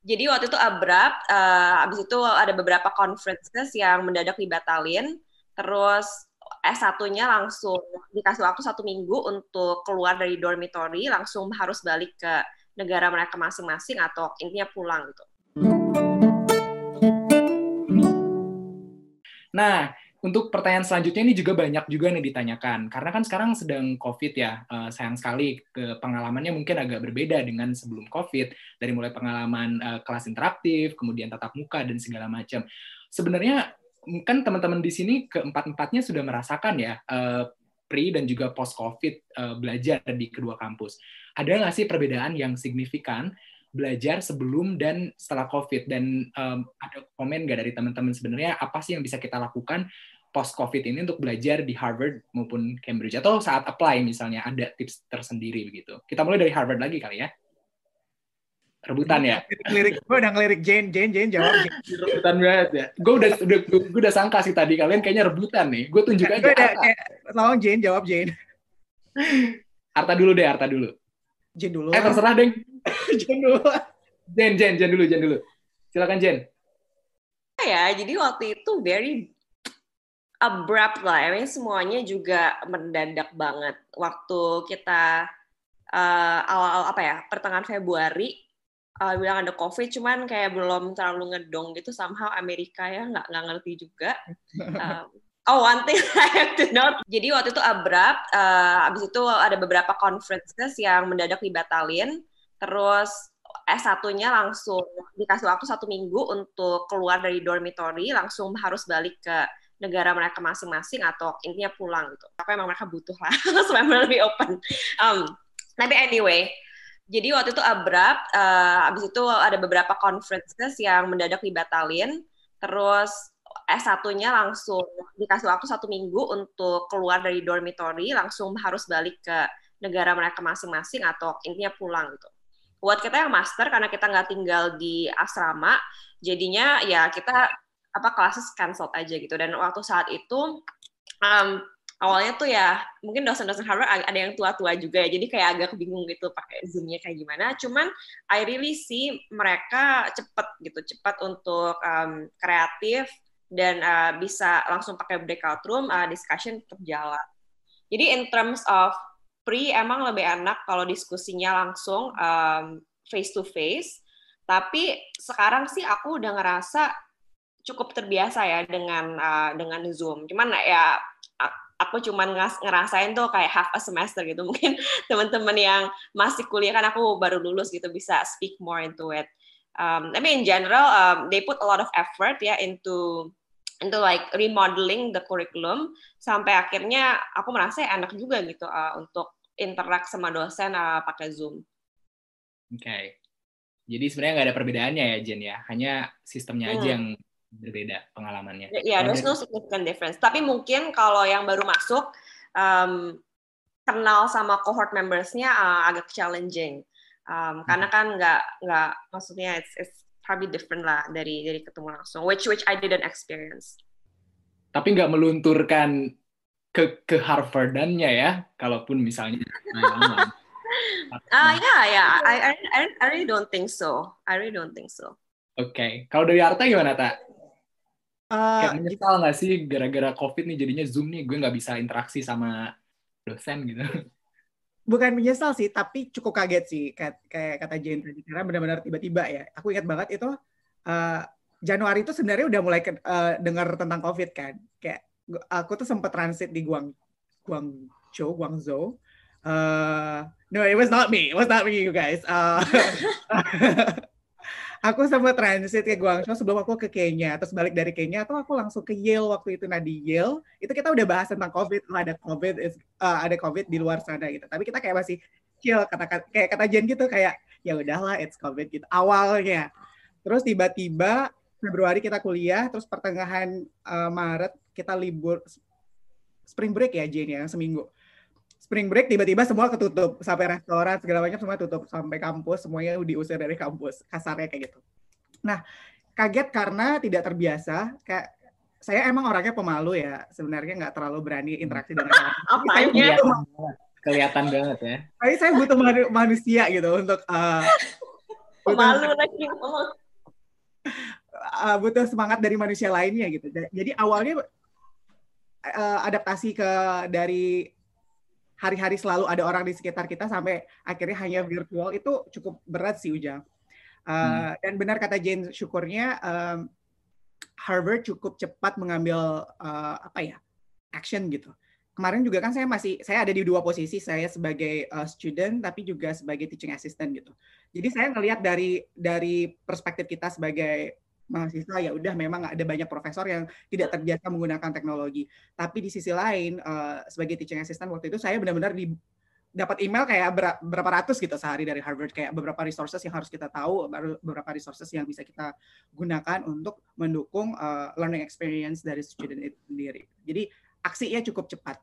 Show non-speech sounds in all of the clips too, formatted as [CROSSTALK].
Jadi waktu itu abrupt, uh, abis itu ada beberapa conferences yang mendadak dibatalin, terus S1-nya langsung dikasih waktu satu minggu untuk keluar dari dormitory, langsung harus balik ke negara mereka masing-masing atau intinya pulang gitu. Nah, untuk pertanyaan selanjutnya ini juga banyak juga nih ditanyakan. Karena kan sekarang sedang COVID ya uh, sayang sekali ke pengalamannya mungkin agak berbeda dengan sebelum COVID. Dari mulai pengalaman uh, kelas interaktif kemudian tatap muka dan segala macam. Sebenarnya kan teman-teman di sini keempat empatnya sudah merasakan ya uh, pre dan juga post COVID belajar di kedua kampus. Ada nggak sih perbedaan yang signifikan belajar sebelum dan setelah COVID dan um, ada komen nggak dari teman-teman sebenarnya apa sih yang bisa kita lakukan post COVID ini untuk belajar di Harvard maupun Cambridge atau saat apply misalnya ada tips tersendiri begitu. Kita mulai dari Harvard lagi kali ya. Rebutan ya. Lirik gue udah ngelirik Jane, Jane, Jane jawab. [LAUGHS] rebutan banget ya. Gue udah udah gue udah sangka sih tadi kalian kayaknya rebutan nih. Gue tunjuk aja. Udah, kayak, tolong Jane jawab Jane. Arta dulu deh, Arta dulu. Jane dulu. Eh terserah deh. [LAUGHS] Jane dulu. Jane, Jane, Jane dulu, Jane dulu. Silakan Jane. Ya, jadi waktu itu very abrupt lah. I mean, semuanya juga mendadak banget. Waktu kita uh, awal apa ya pertengahan Februari uh, bilang ada COVID, cuman kayak belum terlalu ngedong gitu. Somehow Amerika ya nggak nggak ngerti juga. Um, [LAUGHS] Oh, one thing [LAUGHS] I have to note. Jadi waktu itu abrupt, uh, abis itu ada beberapa conferences yang mendadak dibatalin. Terus S1-nya langsung dikasih waktu satu minggu untuk keluar dari dormitory, langsung harus balik ke negara mereka masing-masing atau intinya pulang gitu. Apa emang mereka butuh lah [LAUGHS] supaya lebih open. Um, tapi anyway, jadi waktu itu abrupt, uh, abis itu ada beberapa conferences yang mendadak dibatalin, terus S1-nya langsung dikasih waktu satu minggu untuk keluar dari dormitory, langsung harus balik ke negara mereka masing-masing atau intinya pulang gitu. Buat kita yang master, karena kita nggak tinggal di asrama, jadinya ya kita apa kelasnya cancelled aja gitu. Dan waktu saat itu um, awalnya tuh ya mungkin dosen-dosen Harvard ada yang tua-tua juga ya jadi kayak agak bingung gitu pakai zoomnya kayak gimana. Cuman I really see mereka cepet gitu cepat untuk um, kreatif dan uh, bisa langsung pakai breakout room uh, discussion tetap jalan. Jadi in terms of pre emang lebih enak kalau diskusinya langsung um, face to face tapi sekarang sih aku udah ngerasa cukup terbiasa ya dengan uh, dengan Zoom. Cuman ya aku cuman ngerasain tuh kayak half a semester gitu. [LAUGHS] Mungkin teman-teman yang masih kuliah kan aku baru lulus gitu bisa speak more into it. Um, I mean in general um, they put a lot of effort ya into into like remodeling the curriculum sampai akhirnya aku merasa enak juga gitu uh, untuk interact sama dosen uh, pakai Zoom. Oke. Okay. Jadi sebenarnya nggak ada perbedaannya ya Jen ya, hanya sistemnya hmm. aja yang berbeda pengalamannya. Ya, yeah, there's no significant difference. Tapi mungkin kalau yang baru masuk um, kenal sama cohort membersnya uh, agak challenging. Um, hmm. Karena kan nggak nggak maksudnya it's, it's probably different lah dari dari ketemu langsung, which which I didn't experience. Tapi nggak melunturkan ke ke Harvardannya ya, kalaupun misalnya. [LAUGHS] Ah uh, ya ya, I, I I really don't think so. I really don't think so. Oke, okay. kalau dari Arta gimana tak? Uh, kayak menyesal nggak sih gara-gara covid nih jadinya zoom nih gue nggak bisa interaksi sama dosen gitu bukan menyesal sih tapi cukup kaget sih kayak, kayak kata Jane tadi karena benar-benar tiba-tiba ya aku ingat banget itu uh, Januari itu sebenarnya udah mulai uh, dengar tentang covid kan kayak aku tuh sempat transit di Guang Guangzhou Guangzhou. Uh, no it was not me it was not me you guys. Uh, [LAUGHS] aku sempat transit ke Guangzhou sebelum aku ke Kenya. Terus balik dari Kenya atau aku langsung ke Yale waktu itu. Nah di Yale itu kita udah bahas tentang COVID oh, ada COVID uh, ada COVID di luar sana gitu. Tapi kita kayak masih chill kata kayak kata Jen gitu kayak ya udahlah it's COVID gitu awalnya. Terus tiba-tiba Februari kita kuliah terus pertengahan uh, Maret kita libur spring break ya Jen ya seminggu spring break tiba-tiba semua ketutup sampai restoran segala macam semua tutup sampai kampus semuanya diusir dari kampus kasarnya kayak gitu. Nah kaget karena tidak terbiasa kayak saya emang orangnya pemalu ya sebenarnya nggak terlalu berani interaksi dengan orang. Apanya? Kelihatan banget ya. Tapi saya butuh manusia gitu untuk uh, Pemalu lagi. Uh, butuh semangat dari manusia lainnya gitu. Jadi awalnya uh, adaptasi ke dari hari-hari selalu ada orang di sekitar kita sampai akhirnya hanya virtual itu cukup berat sih Ujang. Uh, hmm. Dan benar kata Jane, syukurnya um, Harvard cukup cepat mengambil uh, apa ya action gitu. Kemarin juga kan saya masih saya ada di dua posisi, saya sebagai uh, student tapi juga sebagai teaching assistant gitu. Jadi saya ngelihat dari dari perspektif kita sebagai mahasiswa ya udah memang ada banyak profesor yang tidak terbiasa menggunakan teknologi. Tapi di sisi lain uh, sebagai teaching assistant waktu itu saya benar-benar di dapat email kayak berapa ratus gitu sehari dari Harvard. Kayak beberapa resources yang harus kita tahu beberapa resources yang bisa kita gunakan untuk mendukung uh, learning experience dari student itu sendiri. Jadi aksinya cukup cepat.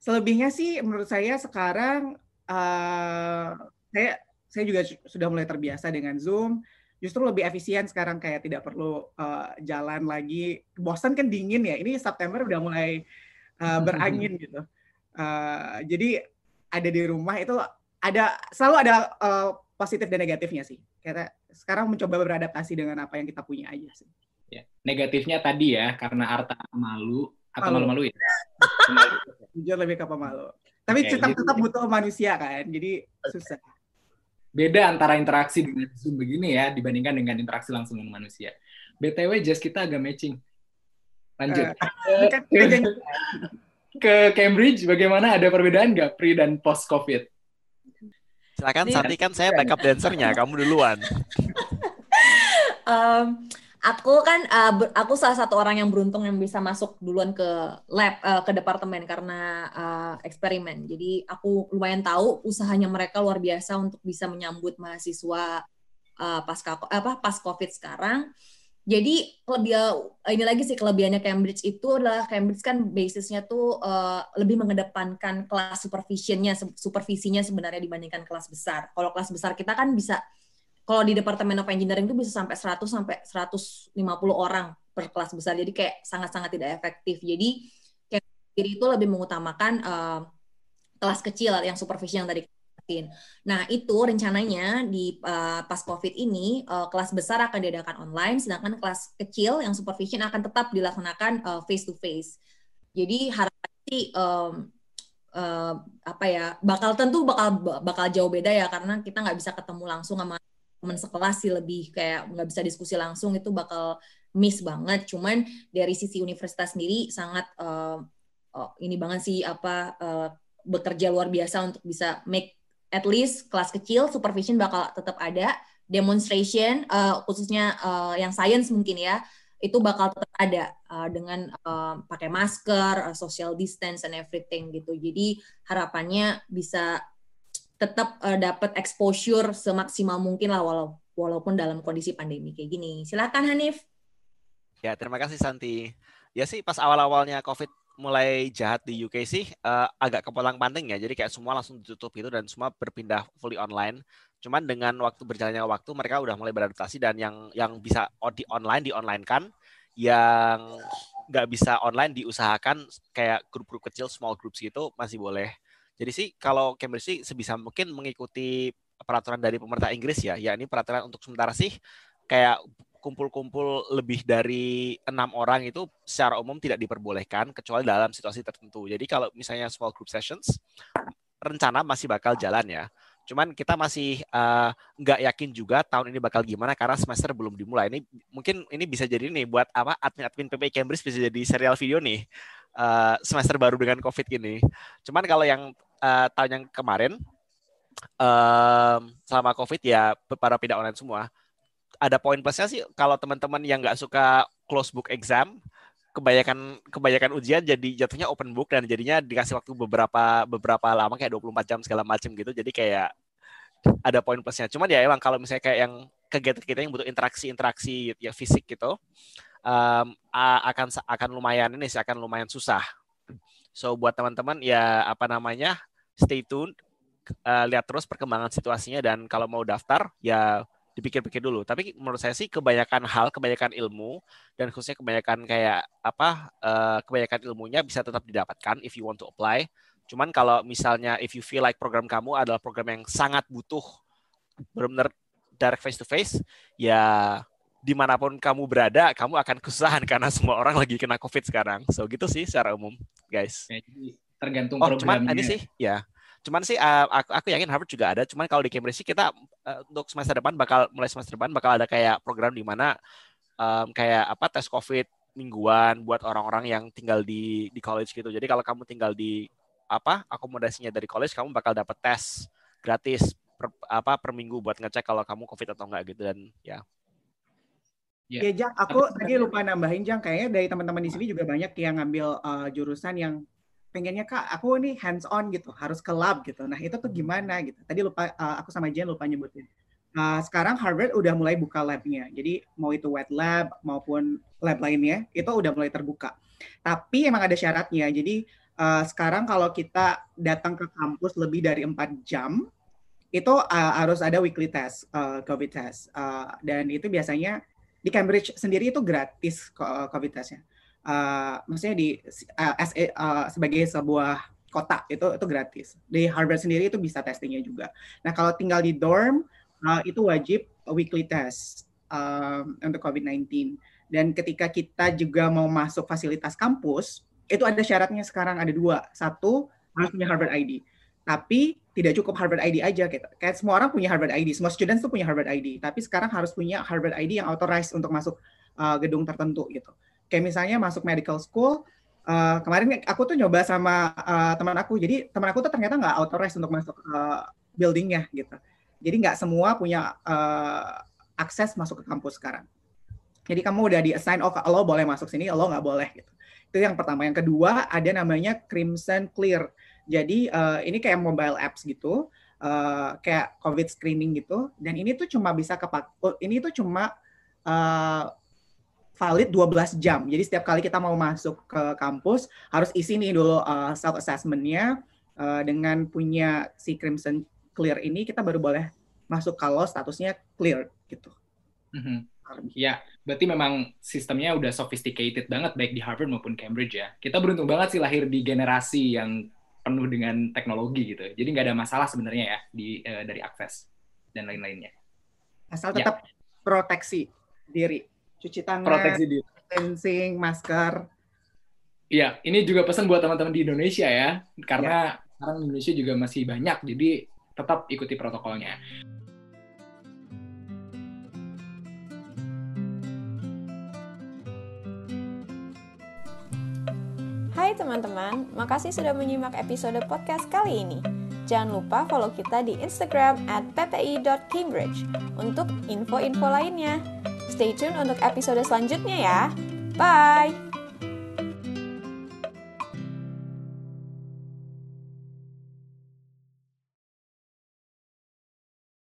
Selebihnya sih menurut saya sekarang uh, saya saya juga sudah mulai terbiasa dengan Zoom justru lebih efisien sekarang kayak tidak perlu uh, jalan lagi bosan kan dingin ya ini September udah mulai uh, berangin gitu uh, jadi ada di rumah itu ada selalu ada uh, positif dan negatifnya sih. Kita sekarang mencoba beradaptasi dengan apa yang kita punya aja sih. Ya. Negatifnya tadi ya karena Arta malu atau malu-malu ya. [LAUGHS] Jujur lebih ke pemalu. Tapi okay, tetap tetap butuh manusia kan, jadi susah. Beda antara interaksi dengan Zoom begini ya dibandingkan dengan interaksi langsung dengan manusia. BTW just kita agak matching. Lanjut. Uh, ke Cambridge, bagaimana ada perbedaan nggak pre dan post COVID? Silakan Santi kan saya backup dancernya, kamu duluan. [LAUGHS] um, aku kan uh, aku salah satu orang yang beruntung yang bisa masuk duluan ke lab uh, ke departemen karena uh, eksperimen. Jadi aku lumayan tahu usahanya mereka luar biasa untuk bisa menyambut mahasiswa uh, pasca apa pas Covid sekarang jadi lebih ini lagi sih kelebihannya Cambridge itu adalah Cambridge kan basisnya tuh uh, lebih mengedepankan kelas supervisionnya supervisinya sebenarnya dibandingkan kelas besar. Kalau kelas besar kita kan bisa kalau di Departemen of Engineering itu bisa sampai 100 sampai 150 orang per kelas besar. Jadi kayak sangat-sangat tidak efektif. Jadi Cambridge itu lebih mengutamakan uh, kelas kecil yang supervision yang tadi Nah, itu rencananya di uh, pas COVID ini uh, kelas besar akan diadakan online, sedangkan kelas kecil yang supervision akan tetap dilaksanakan uh, face to face. Jadi harapan sih um, uh, apa ya bakal tentu bakal bakal jauh beda ya karena kita nggak bisa ketemu langsung sama teman sekelas sih lebih kayak nggak bisa diskusi langsung itu bakal miss banget. Cuman dari sisi universitas sendiri sangat uh, oh, ini banget sih apa uh, bekerja luar biasa untuk bisa make at least kelas kecil supervision bakal tetap ada demonstration uh, khususnya uh, yang science mungkin ya itu bakal tetap ada uh, dengan uh, pakai masker, uh, social distance and everything gitu. Jadi harapannya bisa tetap uh, dapat exposure semaksimal mungkin lah walau walaupun dalam kondisi pandemi kayak gini. Silakan Hanif. Ya, terima kasih Santi. Ya sih pas awal-awalnya COVID mulai jahat di UK sih uh, agak kepolang panting ya. Jadi kayak semua langsung ditutup gitu dan semua berpindah fully online. Cuman dengan waktu berjalannya waktu mereka udah mulai beradaptasi dan yang yang bisa di online di online kan, yang nggak bisa online diusahakan kayak grup-grup kecil small groups gitu masih boleh. Jadi sih kalau Cambridge sih sebisa mungkin mengikuti peraturan dari pemerintah Inggris ya, ya ini peraturan untuk sementara sih kayak kumpul-kumpul lebih dari enam orang itu secara umum tidak diperbolehkan kecuali dalam situasi tertentu. Jadi kalau misalnya small group sessions, rencana masih bakal jalan ya. Cuman kita masih uh, nggak yakin juga tahun ini bakal gimana karena semester belum dimulai. Ini mungkin ini bisa jadi nih buat apa admin-admin PP Cambridge bisa jadi serial video nih uh, semester baru dengan COVID gini. Cuman kalau yang uh, tahun yang kemarin um, selama COVID ya para pindah online semua. Ada poin plusnya sih kalau teman-teman yang nggak suka close book exam kebanyakan kebanyakan ujian jadi jatuhnya open book dan jadinya dikasih waktu beberapa beberapa lama kayak 24 jam segala macam gitu. Jadi kayak ada poin plusnya. Cuman ya emang kalau misalnya kayak yang kegiatan kita yang butuh interaksi interaksi ya fisik gitu um, akan akan lumayan ini sih akan lumayan susah. So buat teman-teman ya apa namanya stay tune uh, lihat terus perkembangan situasinya dan kalau mau daftar ya dipikir-pikir dulu. Tapi menurut saya sih kebanyakan hal, kebanyakan ilmu dan khususnya kebanyakan kayak apa uh, kebanyakan ilmunya bisa tetap didapatkan if you want to apply. Cuman kalau misalnya if you feel like program kamu adalah program yang sangat butuh benar-benar direct face to face, ya di mana pun kamu berada, kamu akan kesusahan [LAUGHS] karena semua orang lagi kena COVID sekarang. So gitu sih secara umum, guys. Jadi tergantung Oh, programnya. cuman ini sih, ya. Cuman sih uh, aku, aku yakin Harvard juga ada. Cuman kalau di Cambridge sih kita uh, untuk semester depan bakal mulai semester depan bakal ada kayak program di mana um, kayak apa tes COVID mingguan buat orang-orang yang tinggal di di college gitu. Jadi kalau kamu tinggal di apa akomodasinya dari college, kamu bakal dapat tes gratis per, apa per minggu buat ngecek kalau kamu COVID atau enggak gitu dan ya. Ya. Ya, Jang, aku tadi lupa nambahin, Jang. Kayaknya dari teman-teman di sini juga banyak yang ngambil uh, jurusan yang pengennya, Kak, aku nih hands-on gitu, harus ke lab gitu. Nah, itu tuh gimana gitu. Tadi lupa, uh, aku sama Jen lupa nyebutin. Uh, sekarang Harvard udah mulai buka labnya. Jadi mau itu wet lab maupun lab lainnya, itu udah mulai terbuka. Tapi emang ada syaratnya. Jadi uh, sekarang kalau kita datang ke kampus lebih dari empat jam, itu uh, harus ada weekly test, uh, COVID test. Uh, dan itu biasanya di Cambridge sendiri itu gratis COVID testnya. Uh, maksudnya di uh, as a- uh, sebagai sebuah kota itu itu gratis. Di Harvard sendiri itu bisa testingnya juga. Nah kalau tinggal di dorm uh, itu wajib weekly test um, untuk COVID-19. Dan ketika kita juga mau masuk fasilitas kampus itu ada syaratnya sekarang ada dua. Satu harus punya Harvard ID. Tapi tidak cukup Harvard ID aja gitu. Kayak semua orang punya Harvard ID, semua students tuh punya Harvard ID, tapi sekarang harus punya Harvard ID yang authorized untuk masuk uh, gedung tertentu gitu. Kayak misalnya masuk medical school, uh, kemarin aku tuh nyoba sama uh, teman aku, jadi teman aku tuh ternyata nggak authorized untuk masuk uh, buildingnya gitu. Jadi nggak semua punya uh, akses masuk ke kampus sekarang. Jadi kamu udah di assign, oh lo boleh masuk sini, lo nggak boleh gitu. Itu yang pertama. Yang kedua ada namanya Crimson Clear. Jadi uh, ini kayak mobile apps gitu, uh, kayak COVID screening gitu. Dan ini tuh cuma bisa kepak, oh, ini tuh cuma uh, valid 12 jam. Jadi setiap kali kita mau masuk ke kampus harus isi nih dulu uh, self assessmentnya uh, dengan punya si Crimson Clear ini kita baru boleh masuk kalau statusnya clear gitu. Mhm. Ya, berarti memang sistemnya udah sophisticated banget baik di Harvard maupun Cambridge ya. Kita beruntung banget sih lahir di generasi yang penuh dengan teknologi gitu. Jadi nggak ada masalah sebenarnya ya di eh, dari akses dan lain-lainnya. Asal Ya. tetap proteksi diri, cuci tangan, Proteksi diri. distancing, masker. Iya, ini juga pesan buat teman-teman di Indonesia ya, karena sekarang Indonesia juga masih banyak, jadi tetap ikuti protokolnya. Hai teman-teman, makasih sudah menyimak episode podcast kali ini. Jangan lupa follow kita di Instagram at ppi.cambridge untuk info-info lainnya. Stay tune untuk episode selanjutnya ya. Bye!